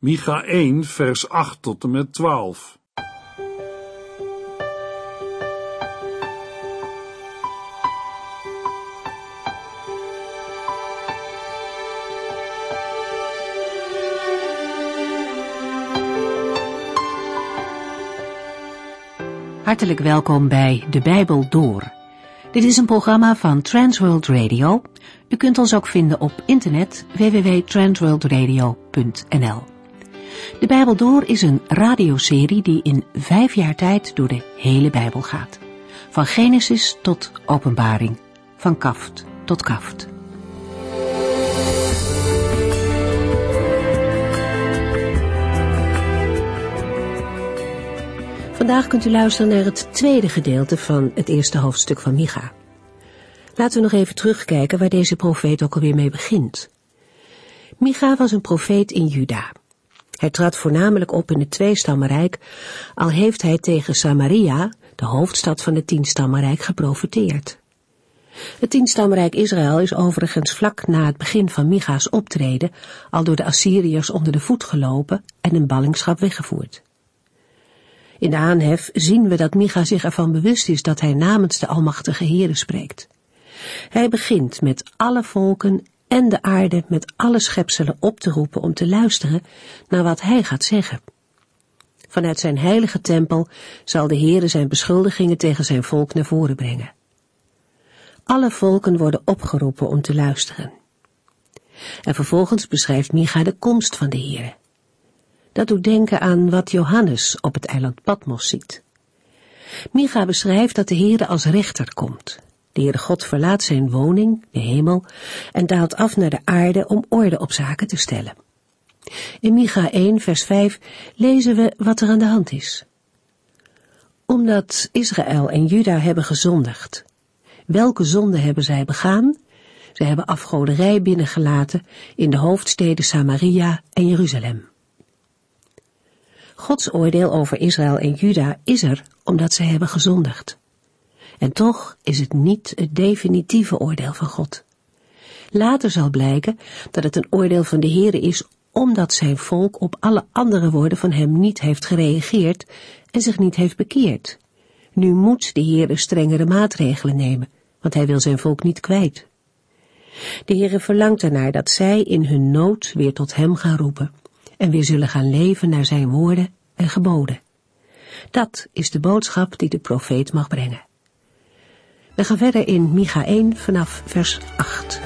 Micha 1, vers 8 tot en met 12. Hartelijk welkom bij De Bijbel Door. Dit is een programma van Transworld Radio. U kunt ons ook vinden op internet www.transworldradio.nl. De Bijbel Door is een radioserie die in vijf jaar tijd door de hele Bijbel gaat. Van Genesis tot Openbaring, van kaft tot kaft. Vandaag kunt u luisteren naar het tweede gedeelte van het eerste hoofdstuk van Micha. Laten we nog even terugkijken waar deze profeet ook alweer mee begint. Micha was een profeet in Juda. Hij trad voornamelijk op in het tweestammenrijk, al heeft hij tegen Samaria, de hoofdstad van het tienstammenrijk, geprofeteerd. Het tienstammenrijk Israël is overigens vlak na het begin van Micha's optreden al door de Assyriërs onder de voet gelopen en in ballingschap weggevoerd. In de aanhef zien we dat Micha zich ervan bewust is dat hij namens de Almachtige Heere spreekt. Hij begint met alle volken en de aarde met alle schepselen op te roepen om te luisteren naar wat hij gaat zeggen. Vanuit zijn heilige tempel zal de Heere zijn beschuldigingen tegen zijn volk naar voren brengen. Alle volken worden opgeroepen om te luisteren. En vervolgens beschrijft Micha de komst van de Heere. Dat doet denken aan wat Johannes op het eiland Patmos ziet. Micha beschrijft dat de Heere als rechter komt. De Heere God verlaat zijn woning, de hemel, en daalt af naar de aarde om orde op zaken te stellen. In Micha 1, vers 5 lezen we wat er aan de hand is. Omdat Israël en Juda hebben gezondigd. Welke zonde hebben zij begaan? Zij hebben afgoderij binnengelaten in de hoofdsteden Samaria en Jeruzalem. Gods oordeel over Israël en Juda is er omdat zij hebben gezondigd. En toch is het niet het definitieve oordeel van God. Later zal blijken dat het een oordeel van de Heere is omdat zijn volk op alle andere woorden van hem niet heeft gereageerd en zich niet heeft bekeerd. Nu moet de Heere strengere maatregelen nemen, want hij wil zijn volk niet kwijt. De Heere verlangt ernaar dat zij in hun nood weer tot hem gaan roepen en weer zullen gaan leven naar zijn woorden en geboden. Dat is de boodschap die de profeet mag brengen. We gaan verder in Micha 1 vanaf vers 8.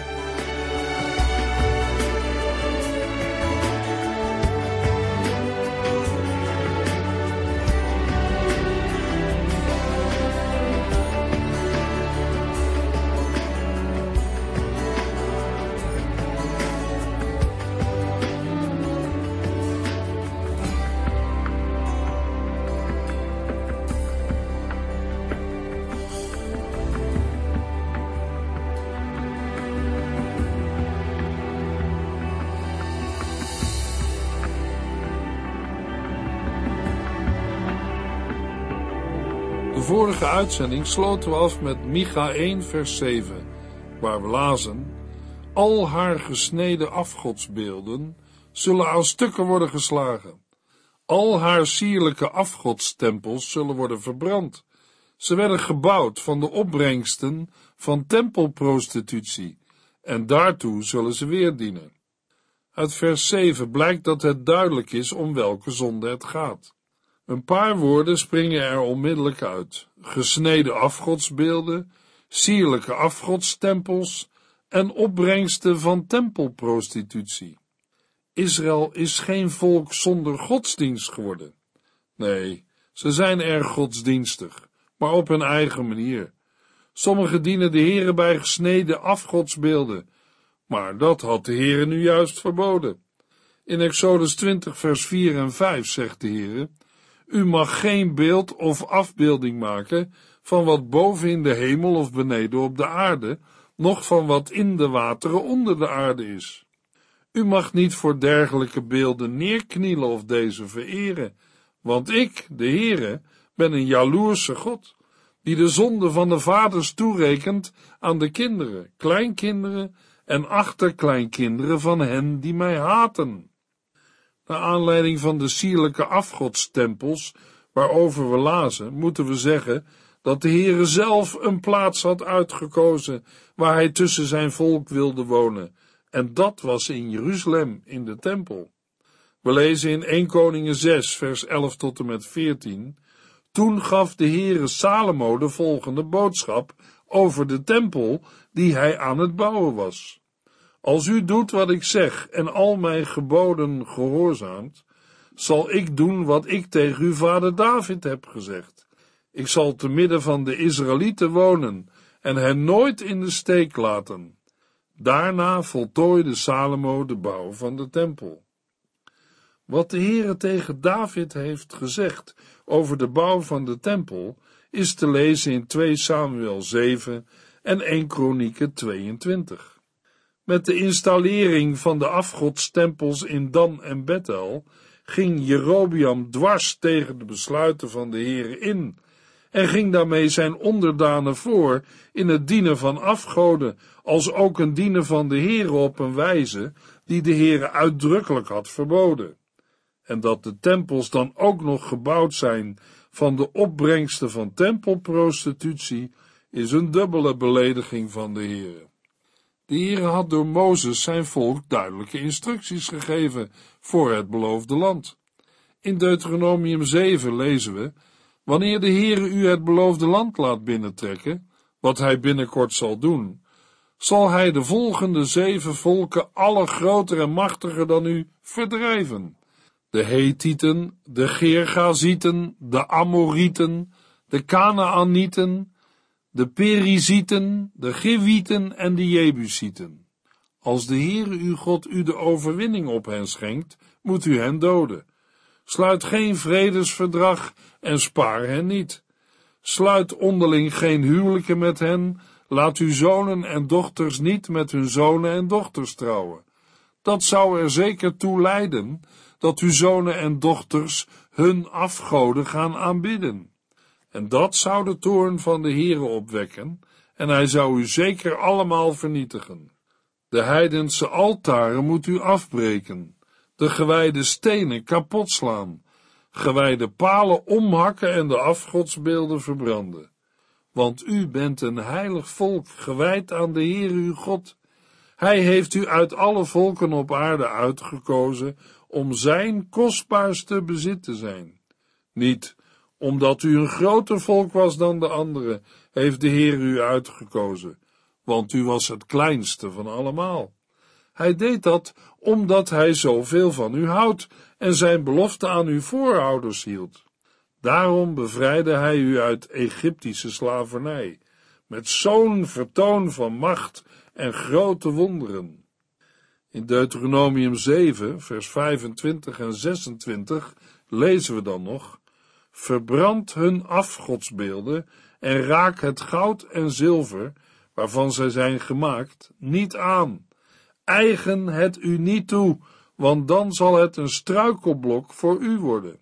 Uitzending sloten we af met Micha 1, vers 7, waar we lazen: Al haar gesneden afgodsbeelden zullen aan stukken worden geslagen. Al haar sierlijke afgodstempels zullen worden verbrand. Ze werden gebouwd van de opbrengsten van tempelprostitutie, en daartoe zullen ze weer dienen. Uit vers 7 blijkt dat het duidelijk is om welke zonde het gaat. Een paar woorden springen er onmiddellijk uit: gesneden afgodsbeelden, sierlijke afgodstempels en opbrengsten van tempelprostitutie. Israël is geen volk zonder godsdienst geworden. Nee, ze zijn erg godsdienstig, maar op hun eigen manier. Sommigen dienen de Heere bij gesneden afgodsbeelden, maar dat had de Heere nu juist verboden. In Exodus 20 vers 4 en 5 zegt de Heere, u mag geen beeld of afbeelding maken van wat boven in de hemel of beneden op de aarde, noch van wat in de wateren onder de aarde is. U mag niet voor dergelijke beelden neerknielen of deze vereren, want ik, de Heere, ben een jaloerse God, die de zonde van de vaders toerekent aan de kinderen, kleinkinderen en achterkleinkinderen van hen die mij haten. Naar aanleiding van de sierlijke afgodstempels waarover we lazen, moeten we zeggen dat de Heere zelf een plaats had uitgekozen waar hij tussen zijn volk wilde wonen, en dat was in Jeruzalem, in de tempel. We lezen in 1 Koningen 6, vers 11 tot en met 14. Toen gaf de Heere Salomo de volgende boodschap over de tempel die hij aan het bouwen was. Als u doet wat ik zeg en al mijn geboden gehoorzaamt, zal ik doen wat ik tegen uw vader David heb gezegd. Ik zal te midden van de Israëlieten wonen en hen nooit in de steek laten. Daarna voltooide Salomo de bouw van de tempel. Wat de Heere tegen David heeft gezegd over de bouw van de tempel, is te lezen in 2 Samuel 7 en 1 Kronieken 22. Met de installering van de afgodstempels in Dan en Bethel ging Jerobiam dwars tegen de besluiten van de Heere in en ging daarmee zijn onderdanen voor in het dienen van afgoden, als ook een dienen van de Heere op een wijze die de Heere uitdrukkelijk had verboden. En dat de tempels dan ook nog gebouwd zijn van de opbrengsten van tempelprostitutie, is een dubbele belediging van de Heere. De Heere had door Mozes zijn volk duidelijke instructies gegeven voor het beloofde land. In Deuteronomium 7 lezen we, wanneer de Heere u het beloofde land laat binnentrekken, wat hij binnenkort zal doen, zal hij de volgende zeven volken, alle groter en machtiger dan u, verdrijven. De Hethieten, de Gergazieten, de Amorieten, de Kanaanieten, de Perizieten, de Gewieten en de Jebusieten. Als de Heere uw God u de overwinning op hen schenkt, moet u hen doden. Sluit geen vredesverdrag en spaar hen niet. Sluit onderling geen huwelijken met hen, laat uw zonen en dochters niet met hun zonen en dochters trouwen. Dat zou er zeker toe leiden dat uw zonen en dochters hun afgoden gaan aanbidden. En dat zou de toorn van de Heere opwekken, en hij zou u zeker allemaal vernietigen. De heidense altaren moet u afbreken, de gewijde stenen kapot slaan, gewijde palen omhakken en de afgodsbeelden verbranden. Want u bent een heilig volk, gewijd aan de Heer uw God. Hij heeft u uit alle volken op aarde uitgekozen om zijn kostbaarste bezit te zijn. Niet omdat u een groter volk was dan de anderen, heeft de Heer u uitgekozen, want u was het kleinste van allemaal. Hij deed dat omdat hij zoveel van u houdt en zijn belofte aan uw voorouders hield. Daarom bevrijdde hij u uit Egyptische slavernij, met zo'n vertoon van macht en grote wonderen. In Deuteronomium 7, vers 25 en 26 lezen we dan nog: Verbrand hun afgodsbeelden en raak het goud en zilver, waarvan zij zijn gemaakt, niet aan. Eigen het u niet toe, want dan zal het een struikelblok voor u worden.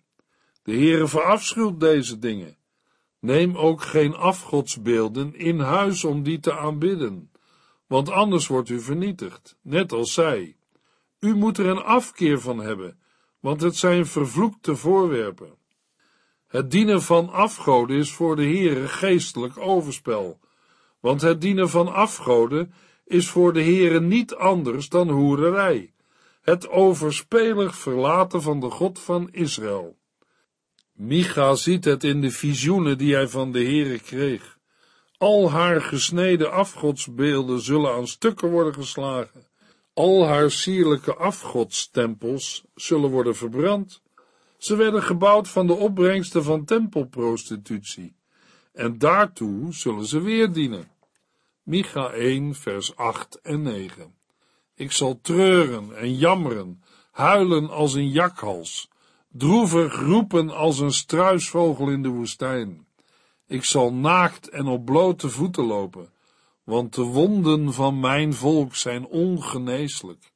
De Heere verafschuwt deze dingen. Neem ook geen afgodsbeelden in huis om die te aanbidden want anders wordt u vernietigd, net als zij. U moet er een afkeer van hebben, want het zijn vervloekte voorwerpen. Het dienen van afgoden is voor de Heere geestelijk overspel, want het dienen van afgoden is voor de Heere niet anders dan hoererij, het overspelig verlaten van de God van Israël. Micha ziet het in de visioenen die hij van de Heere kreeg. Al haar gesneden afgodsbeelden zullen aan stukken worden geslagen. Al haar sierlijke afgodstempels zullen worden verbrand. Ze werden gebouwd van de opbrengsten van tempelprostitutie. En daartoe zullen ze weer dienen. Micha 1, vers 8 en 9. Ik zal treuren en jammeren, huilen als een jakhals, droevig roepen als een struisvogel in de woestijn. Ik zal naakt en op blote voeten lopen, want de wonden van mijn volk zijn ongeneeslijk.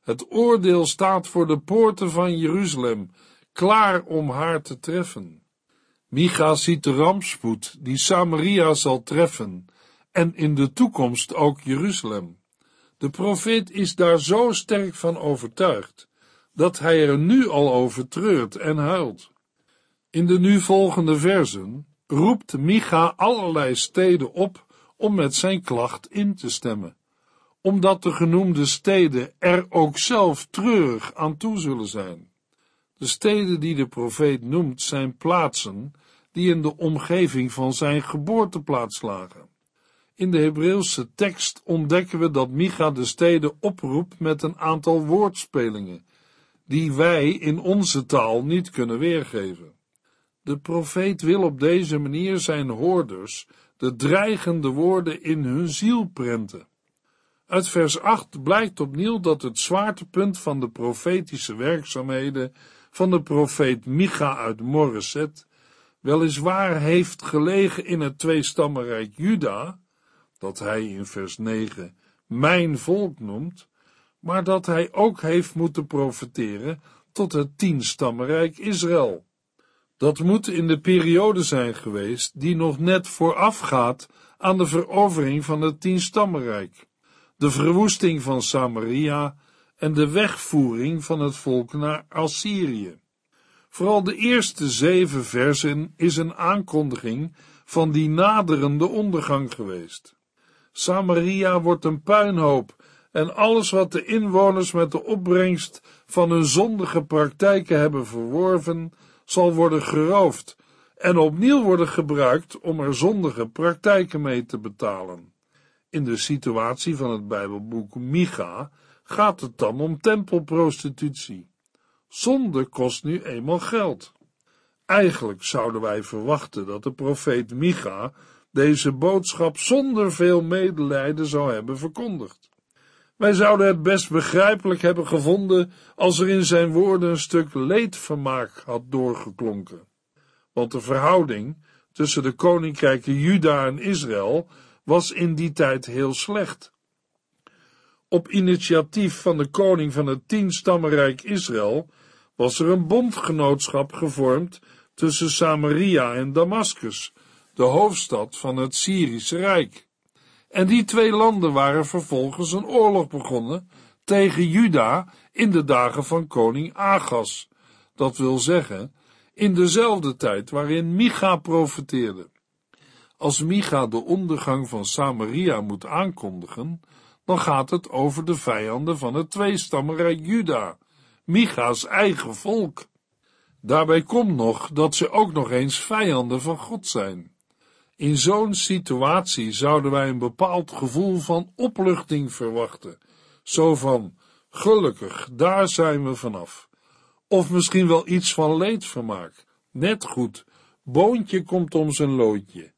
Het oordeel staat voor de poorten van Jeruzalem, klaar om haar te treffen. Micha ziet de rampspoed die Samaria zal treffen en in de toekomst ook Jeruzalem. De profeet is daar zo sterk van overtuigd, dat hij er nu al over treurt en huilt. In de nu volgende versen roept Micha allerlei steden op om met zijn klacht in te stemmen, omdat de genoemde steden er ook zelf treurig aan toe zullen zijn. De steden die de profeet noemt zijn plaatsen die in de omgeving van zijn geboorteplaats lagen. In de Hebreeuwse tekst ontdekken we dat Micha de steden oproept met een aantal woordspelingen, die wij in onze taal niet kunnen weergeven. De profeet wil op deze manier zijn hoorders de dreigende woorden in hun ziel prenten. Uit vers 8 blijkt opnieuw dat het zwaartepunt van de profetische werkzaamheden van de profeet Micha uit Moreset weliswaar heeft gelegen in het tweestammenrijk Juda, dat hij in vers 9 mijn volk noemt, maar dat hij ook heeft moeten profeteren tot het tienstammenrijk Israël. Dat moet in de periode zijn geweest die nog net voorafgaat aan de verovering van het tienstammenrijk, de verwoesting van Samaria en de wegvoering van het volk naar Assyrië. Vooral de eerste zeven versen is een aankondiging van die naderende ondergang geweest. Samaria wordt een puinhoop en alles wat de inwoners met de opbrengst van hun zondige praktijken hebben verworven, zal worden geroofd en opnieuw worden gebruikt om er zondige praktijken mee te betalen. In de situatie van het Bijbelboek Micha gaat het dan om tempelprostitutie. Zonde kost nu eenmaal geld. Eigenlijk zouden wij verwachten dat de profeet Micha deze boodschap zonder veel medelijden zou hebben verkondigd. Wij zouden het best begrijpelijk hebben gevonden als er in zijn woorden een stuk leedvermaak had doorgeklonken. Want de verhouding tussen de koninkrijken Juda en Israël was in die tijd heel slecht. Op initiatief van de koning van het tienstammenrijk Israël was er een bondgenootschap gevormd tussen Samaria en Damascus, de hoofdstad van het Syrische Rijk. En die twee landen waren vervolgens een oorlog begonnen tegen Juda in de dagen van koning Agas, dat wil zeggen, in dezelfde tijd waarin Micha profeteerde. Als Micha de ondergang van Samaria moet aankondigen, dan gaat het over de vijanden van het tweestammenrijk Juda, Micha's eigen volk. Daarbij komt nog dat ze ook nog eens vijanden van God zijn. In zo'n situatie zouden wij een bepaald gevoel van opluchting verwachten, zo van, gelukkig, daar zijn we vanaf. Of misschien wel iets van leedvermaak, net goed, boontje komt om zijn loodje.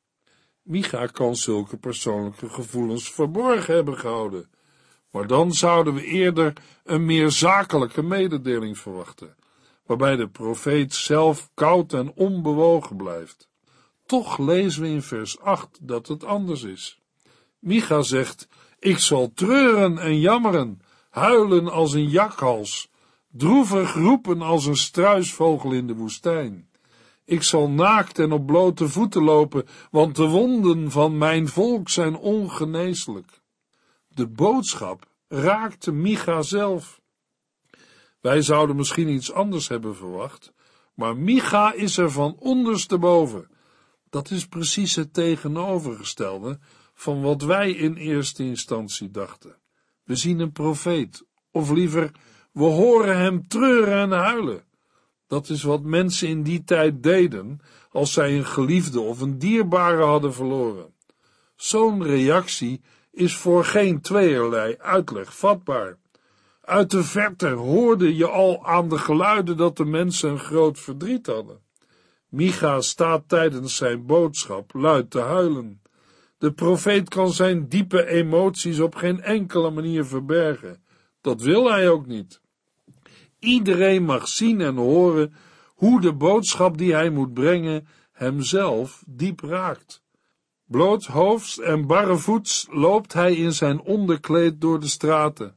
Micha kan zulke persoonlijke gevoelens verborgen hebben gehouden, maar dan zouden we eerder een meer zakelijke mededeling verwachten, waarbij de profeet zelf koud en onbewogen blijft. Toch lezen we in vers 8 dat het anders is. Micha zegt, ik zal treuren en jammeren, huilen als een jakhals, droevig roepen als een struisvogel in de woestijn. Ik zal naakt en op blote voeten lopen, want de wonden van mijn volk zijn ongeneeslijk. De boodschap raakte Micha zelf. Wij zouden misschien iets anders hebben verwacht, maar Micha is er van ondersteboven. Dat is precies het tegenovergestelde van wat wij in eerste instantie dachten. We zien een profeet, of liever, we horen hem treuren en huilen. Dat is wat mensen in die tijd deden als zij een geliefde of een dierbare hadden verloren. Zo'n reactie is voor geen tweeërlei uitleg vatbaar. Uit de verte hoorde je al aan de geluiden dat de mensen een groot verdriet hadden. Micha staat tijdens zijn boodschap luid te huilen. De profeet kan zijn diepe emoties op geen enkele manier verbergen. Dat wil hij ook niet. Iedereen mag zien en horen hoe de boodschap die hij moet brengen hemzelf diep raakt. Bloothoofds en barrevoets loopt hij in zijn onderkleed door de straten.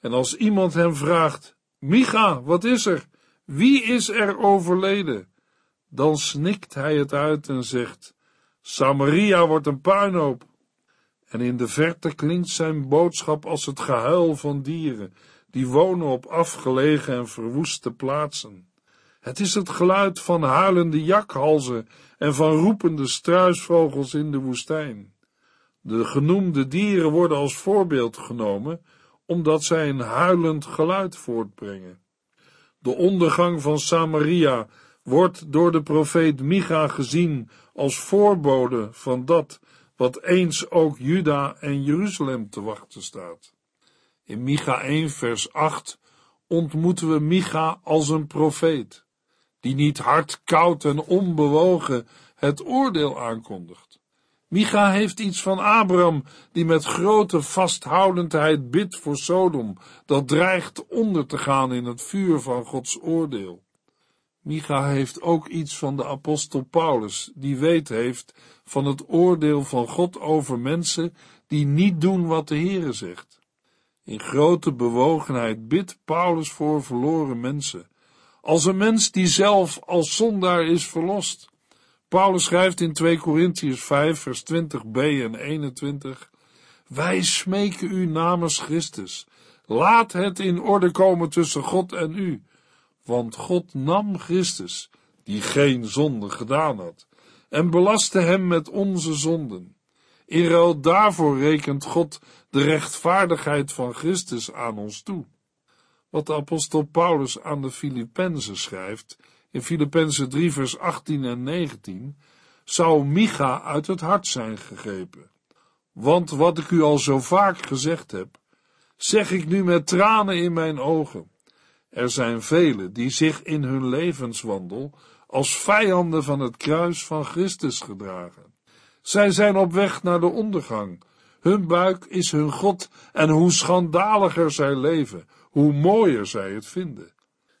En als iemand hem vraagt, Micha, wat is er? Wie is er overleden? Dan snikt hij het uit en zegt, Samaria wordt een puinhoop. En in de verte klinkt zijn boodschap als het gehuil van dieren, die wonen op afgelegen en verwoeste plaatsen. Het is het geluid van huilende jakhalzen en van roepende struisvogels in de woestijn. De genoemde dieren worden als voorbeeld genomen, omdat zij een huilend geluid voortbrengen. De ondergang van Samaria wordt door de profeet Micha gezien als voorbode van dat wat eens ook Juda en Jeruzalem te wachten staat. In Micha 1 vers 8 ontmoeten we Micha als een profeet, die niet hard, koud en onbewogen het oordeel aankondigt. Micha heeft iets van Abraham, die met grote vasthoudendheid bidt voor Sodom, dat dreigt onder te gaan in het vuur van Gods oordeel. Micha heeft ook iets van de apostel Paulus, die weet heeft van het oordeel van God over mensen die niet doen wat de Heere zegt. In grote bewogenheid bidt Paulus voor verloren mensen, als een mens die zelf als zondaar is verlost. Paulus schrijft in 2 Corinthians 5 vers 20b en 21 Wij smeken u namens Christus, laat het in orde komen tussen God en u, want God nam Christus, die geen zonde gedaan had, en belastte hem met onze zonden. In ruil daarvoor rekent God de rechtvaardigheid van Christus aan ons toe. Wat de apostel Paulus aan de Filippenzen schrijft, in Filippenzen 3 vers 18 en 19, zou Micha uit het hart zijn gegrepen. Want wat ik u al zo vaak gezegd heb, zeg ik nu met tranen in mijn ogen. Er zijn velen die zich in hun levenswandel als vijanden van het kruis van Christus gedragen. Zij zijn op weg naar de ondergang. Hun buik is hun God en hoe schandaliger zij leven, hoe mooier zij het vinden.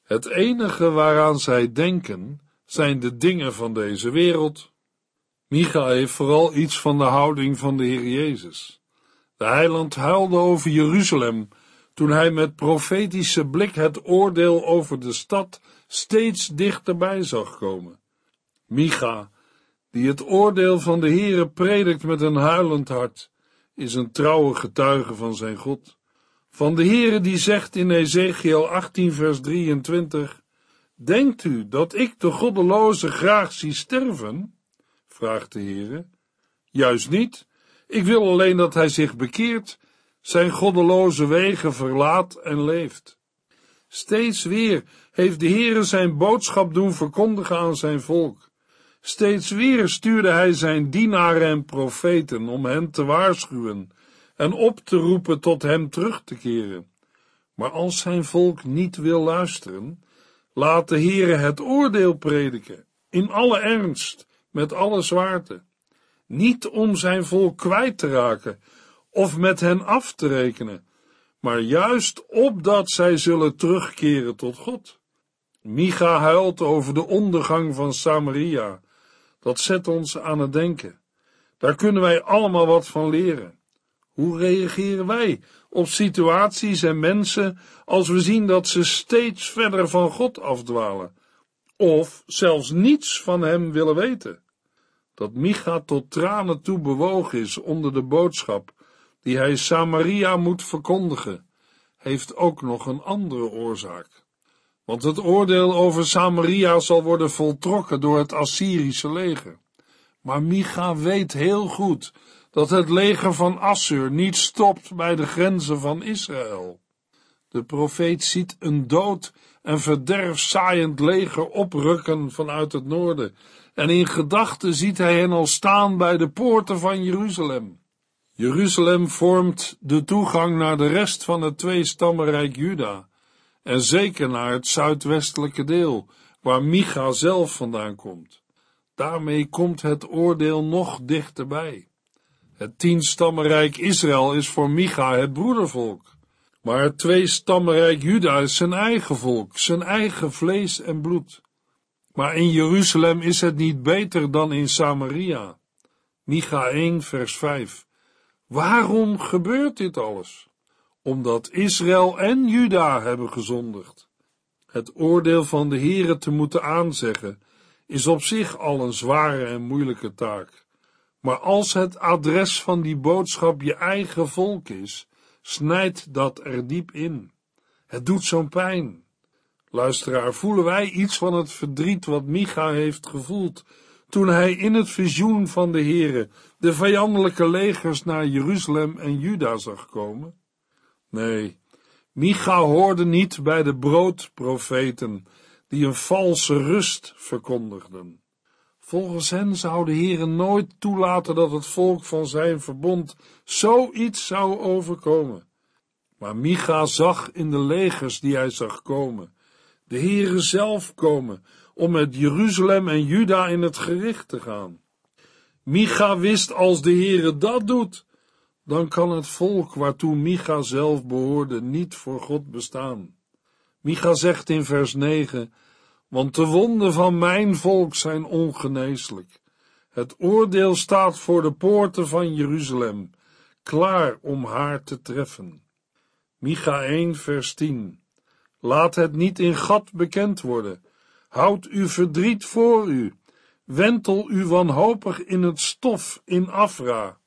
Het enige waaraan zij denken zijn de dingen van deze wereld. Micha heeft vooral iets van de houding van de Heer Jezus. De heiland huilde over Jeruzalem toen hij met profetische blik het oordeel over de stad steeds dichterbij zag komen. Micha, die het oordeel van de Heere predikt met een huilend hart, is een trouwe getuige van zijn God. Van de Heere die zegt in Ezekiel 18 vers 23, Denkt u dat ik de goddeloze graag zie sterven? vraagt de Heere. Juist niet. Ik wil alleen dat hij zich bekeert zijn goddeloze wegen verlaat en leeft. Steeds weer heeft de Heere zijn boodschap doen verkondigen aan zijn volk. Steeds weer stuurde hij zijn dienaren en profeten om hen te waarschuwen en op te roepen tot hem terug te keren. Maar als zijn volk niet wil luisteren, laat de Heere het oordeel prediken, in alle ernst, met alle zwaarte. Niet om zijn volk kwijt te raken, of met hen af te rekenen, maar juist opdat zij zullen terugkeren tot God. Micha huilt over de ondergang van Samaria. Dat zet ons aan het denken. Daar kunnen wij allemaal wat van leren. Hoe reageren wij op situaties en mensen als we zien dat ze steeds verder van God afdwalen, of zelfs niets van Hem willen weten? Dat Micha tot tranen toe bewogen is onder de boodschap die hij Samaria moet verkondigen, heeft ook nog een andere oorzaak. Want het oordeel over Samaria zal worden voltrokken door het Assyrische leger. Maar Micha weet heel goed dat het leger van Assur niet stopt bij de grenzen van Israël. De profeet ziet een dood en verderfzaaiend leger oprukken vanuit het noorden, en in gedachten ziet hij hen al staan bij de poorten van Jeruzalem. Jeruzalem vormt de toegang naar de rest van het tweestammenrijk Juda, en zeker naar het zuidwestelijke deel, waar Micha zelf vandaan komt. Daarmee komt het oordeel nog dichterbij. Het tienstammenrijk Israël is voor Micha het broedervolk, maar het tweestammenrijk Juda is zijn eigen volk, zijn eigen vlees en bloed. Maar in Jeruzalem is het niet beter dan in Samaria. Micha 1 vers 5 Waarom gebeurt dit alles? Omdat Israël en Juda hebben gezondigd. Het oordeel van de Heere te moeten aanzeggen is op zich al een zware en moeilijke taak. Maar als het adres van die boodschap je eigen volk is, snijdt dat er diep in. Het doet zo'n pijn. Luisteraar, voelen wij iets van het verdriet wat Micha heeft gevoeld toen hij in het visioen van de Heere de vijandelijke legers naar Jeruzalem en Juda zag komen? Nee, Micha hoorde niet bij de broodprofeten die een valse rust verkondigden. Volgens hen zou de Heere nooit toelaten dat het volk van zijn verbond zoiets zou overkomen. Maar Micha zag in de legers die hij zag komen, de Heere zelf komen, om met Jeruzalem en Juda in het gericht te gaan. Micha wist als de Heere dat doet, dan kan het volk waartoe Micha zelf behoorde niet voor God bestaan. Micha zegt in vers 9, want de wonden van mijn volk zijn ongeneeslijk. Het oordeel staat voor de poorten van Jeruzalem, klaar om haar te treffen. Micha 1 vers 10 Laat het niet in gat bekend worden. Houd uw verdriet voor u. Wentel u wanhopig in het stof in Afra.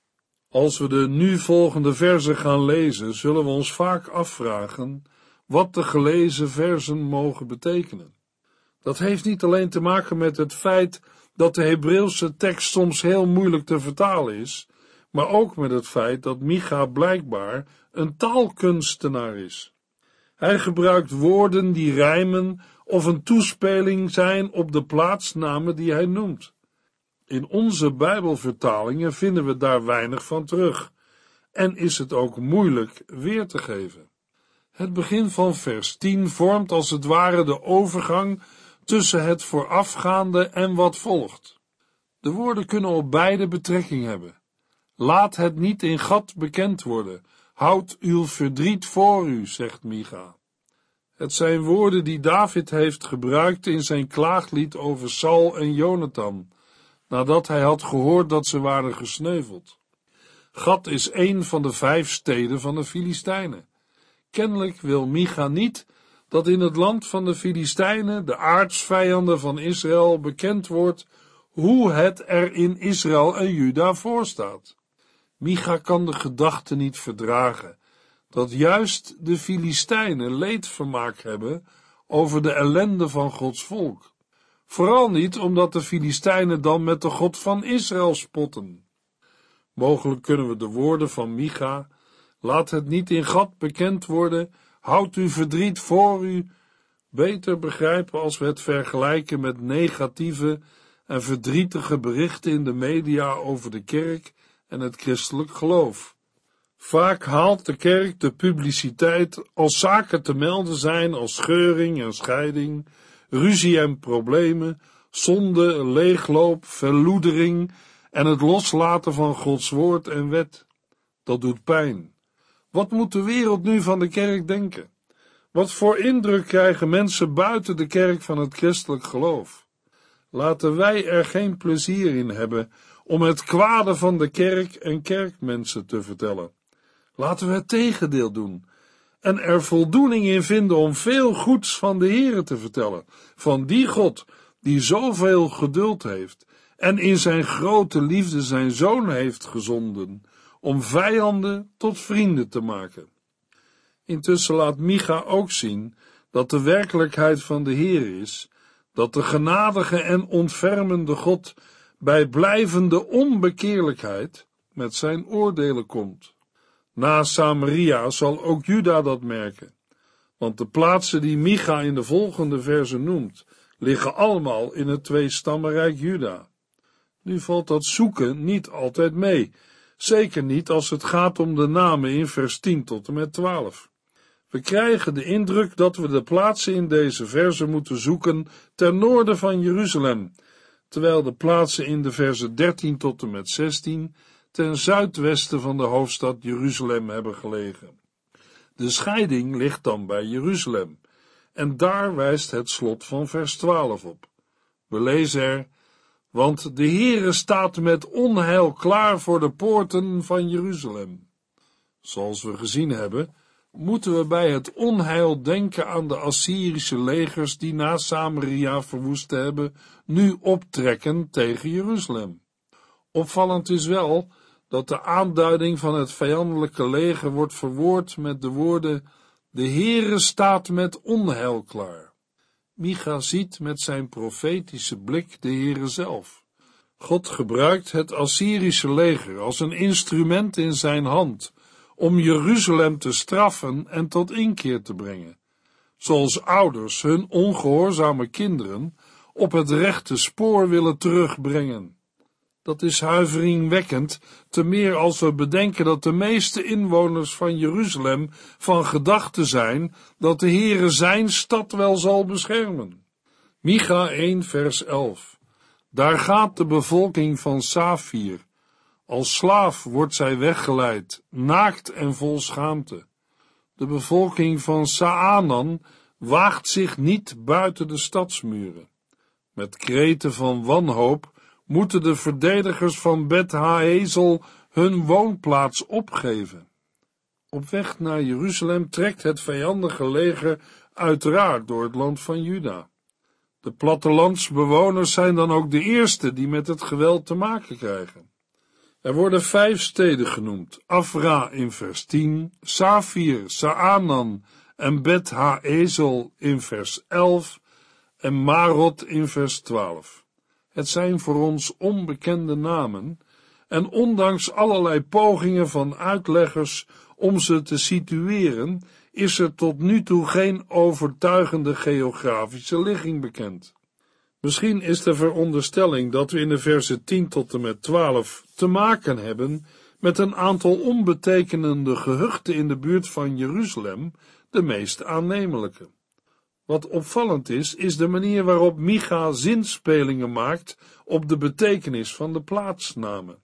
Als we de nu volgende verzen gaan lezen, zullen we ons vaak afvragen wat de gelezen verzen mogen betekenen. Dat heeft niet alleen te maken met het feit dat de Hebreeuwse tekst soms heel moeilijk te vertalen is, maar ook met het feit dat Micha blijkbaar een taalkunstenaar is. Hij gebruikt woorden die rijmen of een toespeling zijn op de plaatsnamen die hij noemt. In onze Bijbelvertalingen vinden we daar weinig van terug en is het ook moeilijk weer te geven. Het begin van vers 10 vormt als het ware de overgang tussen het voorafgaande en wat volgt. De woorden kunnen op beide betrekking hebben. Laat het niet in gat bekend worden. Houd uw verdriet voor u, zegt Micha. Het zijn woorden die David heeft gebruikt in zijn klaaglied over Saul en Jonathan, nadat hij had gehoord dat ze waren gesneuveld. Gat is een van de vijf steden van de Filistijnen. Kennelijk wil Micha niet dat in het land van de Filistijnen, de aardsvijanden van Israël, bekend wordt hoe het er in Israël en Juda voorstaat. Micha kan de gedachte niet verdragen dat juist de Filistijnen leedvermaak hebben over de ellende van Gods volk. Vooral niet omdat de Filistijnen dan met de God van Israël spotten. Mogelijk kunnen we de woorden van Micha, laat het niet in gat bekend worden, houd uw verdriet voor u, beter begrijpen als we het vergelijken met negatieve en verdrietige berichten in de media over de kerk en het christelijk geloof. Vaak haalt de kerk de publiciteit als zaken te melden zijn als scheuring en scheiding, ruzie en problemen, zonde, leegloop, verloedering en het loslaten van Gods woord en wet. Dat doet pijn. Wat moet de wereld nu van de kerk denken? Wat voor indruk krijgen mensen buiten de kerk van het christelijk geloof? Laten wij er geen plezier in hebben om het kwade van de kerk en kerkmensen te vertellen. Laten we het tegendeel doen en er voldoening in vinden om veel goeds van de Heere te vertellen, van die God die zoveel geduld heeft en in zijn grote liefde zijn zoon heeft gezonden om vijanden tot vrienden te maken. Intussen laat Micha ook zien dat de werkelijkheid van de Heer is, dat de genadige en ontfermende God bij blijvende onbekeerlijkheid met zijn oordelen komt. Na Samaria zal ook Juda dat merken, want de plaatsen die Micha in de volgende verse noemt, liggen allemaal in het tweestammenrijk Juda. Nu valt dat zoeken niet altijd mee, zeker niet als het gaat om de namen in vers 10 tot en met 12. We krijgen de indruk dat we de plaatsen in deze verse moeten zoeken ten noorden van Jeruzalem, terwijl de plaatsen in de verse 13 tot en met 16 ten zuidwesten van de hoofdstad Jeruzalem hebben gelegen. De scheiding ligt dan bij Jeruzalem, en daar wijst het slot van vers 12 op. We lezen er, want de Heere staat met onheil klaar voor de poorten van Jeruzalem. Zoals we gezien hebben, moeten we bij het onheil denken aan de Assyrische legers die na Samaria verwoest hebben, nu optrekken tegen Jeruzalem. Opvallend is wel dat de aanduiding van het vijandelijke leger wordt verwoord met de woorden De Heere staat met onheil klaar. Micha ziet met zijn profetische blik de Heere zelf. God gebruikt het Assyrische leger als een instrument in zijn hand om Jeruzalem te straffen en tot inkeer te brengen, zoals ouders hun ongehoorzame kinderen op het rechte spoor willen terugbrengen. Dat is huiveringwekkend, te meer als we bedenken dat de meeste inwoners van Jeruzalem van gedachte zijn dat de Heere zijn stad wel zal beschermen. Micha 1 vers 11 Daar gaat de bevolking van Safir. Als slaaf wordt zij weggeleid, naakt en vol schaamte. De bevolking van Saanan waagt zich niet buiten de stadsmuren. Met kreten van wanhoop moeten de verdedigers van Bet Haezel hun woonplaats opgeven. Op weg naar Jeruzalem trekt het vijandige leger uiteraard door het land van Juda. De plattelandsbewoners zijn dan ook de eerste die met het geweld te maken krijgen. Er worden vijf steden genoemd, Afra in vers 10, Safir, Saanan en Bet Haezel in vers 11 en Marot in vers 12. Het zijn voor ons onbekende namen, en ondanks allerlei pogingen van uitleggers om ze te situeren, is er tot nu toe geen overtuigende geografische ligging bekend. Misschien is de veronderstelling dat we in de versen 10 tot en met 12 te maken hebben met een aantal onbetekenende gehuchten in de buurt van Jeruzalem de meest aannemelijke. Wat opvallend is, is de manier waarop Micha zinspelingen maakt op de betekenis van de plaatsnamen.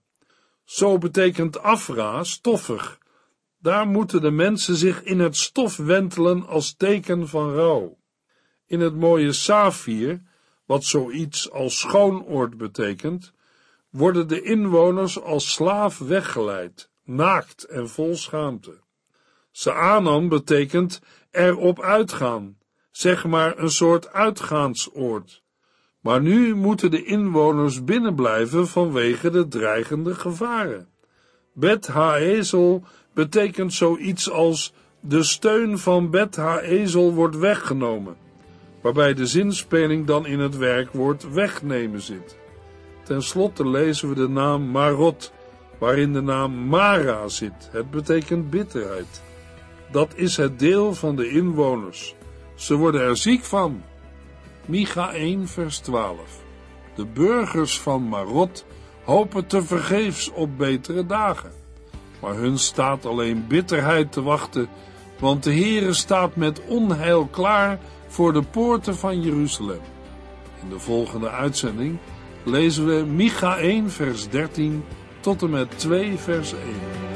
Zo betekent afra stoffig. Daar moeten de mensen zich in het stof wentelen als teken van rouw. In het mooie Safir, wat zoiets als schoonoord betekent, worden de inwoners als slaaf weggeleid, naakt en vol schaamte. Saanan betekent erop uitgaan, zeg maar een soort uitgaansoord. Maar nu moeten de inwoners binnenblijven vanwege de dreigende gevaren. Bet Haezel betekent zoiets als de steun van Bet Haezel wordt weggenomen, waarbij de zinspeling dan in het werkwoord wegnemen zit. Ten slotte lezen we de naam Marot, waarin de naam Mara zit. Het betekent bitterheid. Dat is het deel van de inwoners. Ze worden er ziek van. Micha 1 vers 12 De burgers van Marot hopen te vergeefs op betere dagen. Maar hun staat alleen bitterheid te wachten, want de Heere staat met onheil klaar voor de poorten van Jeruzalem. In de volgende uitzending lezen we Micha 1 vers 13 tot en met 2 vers 1.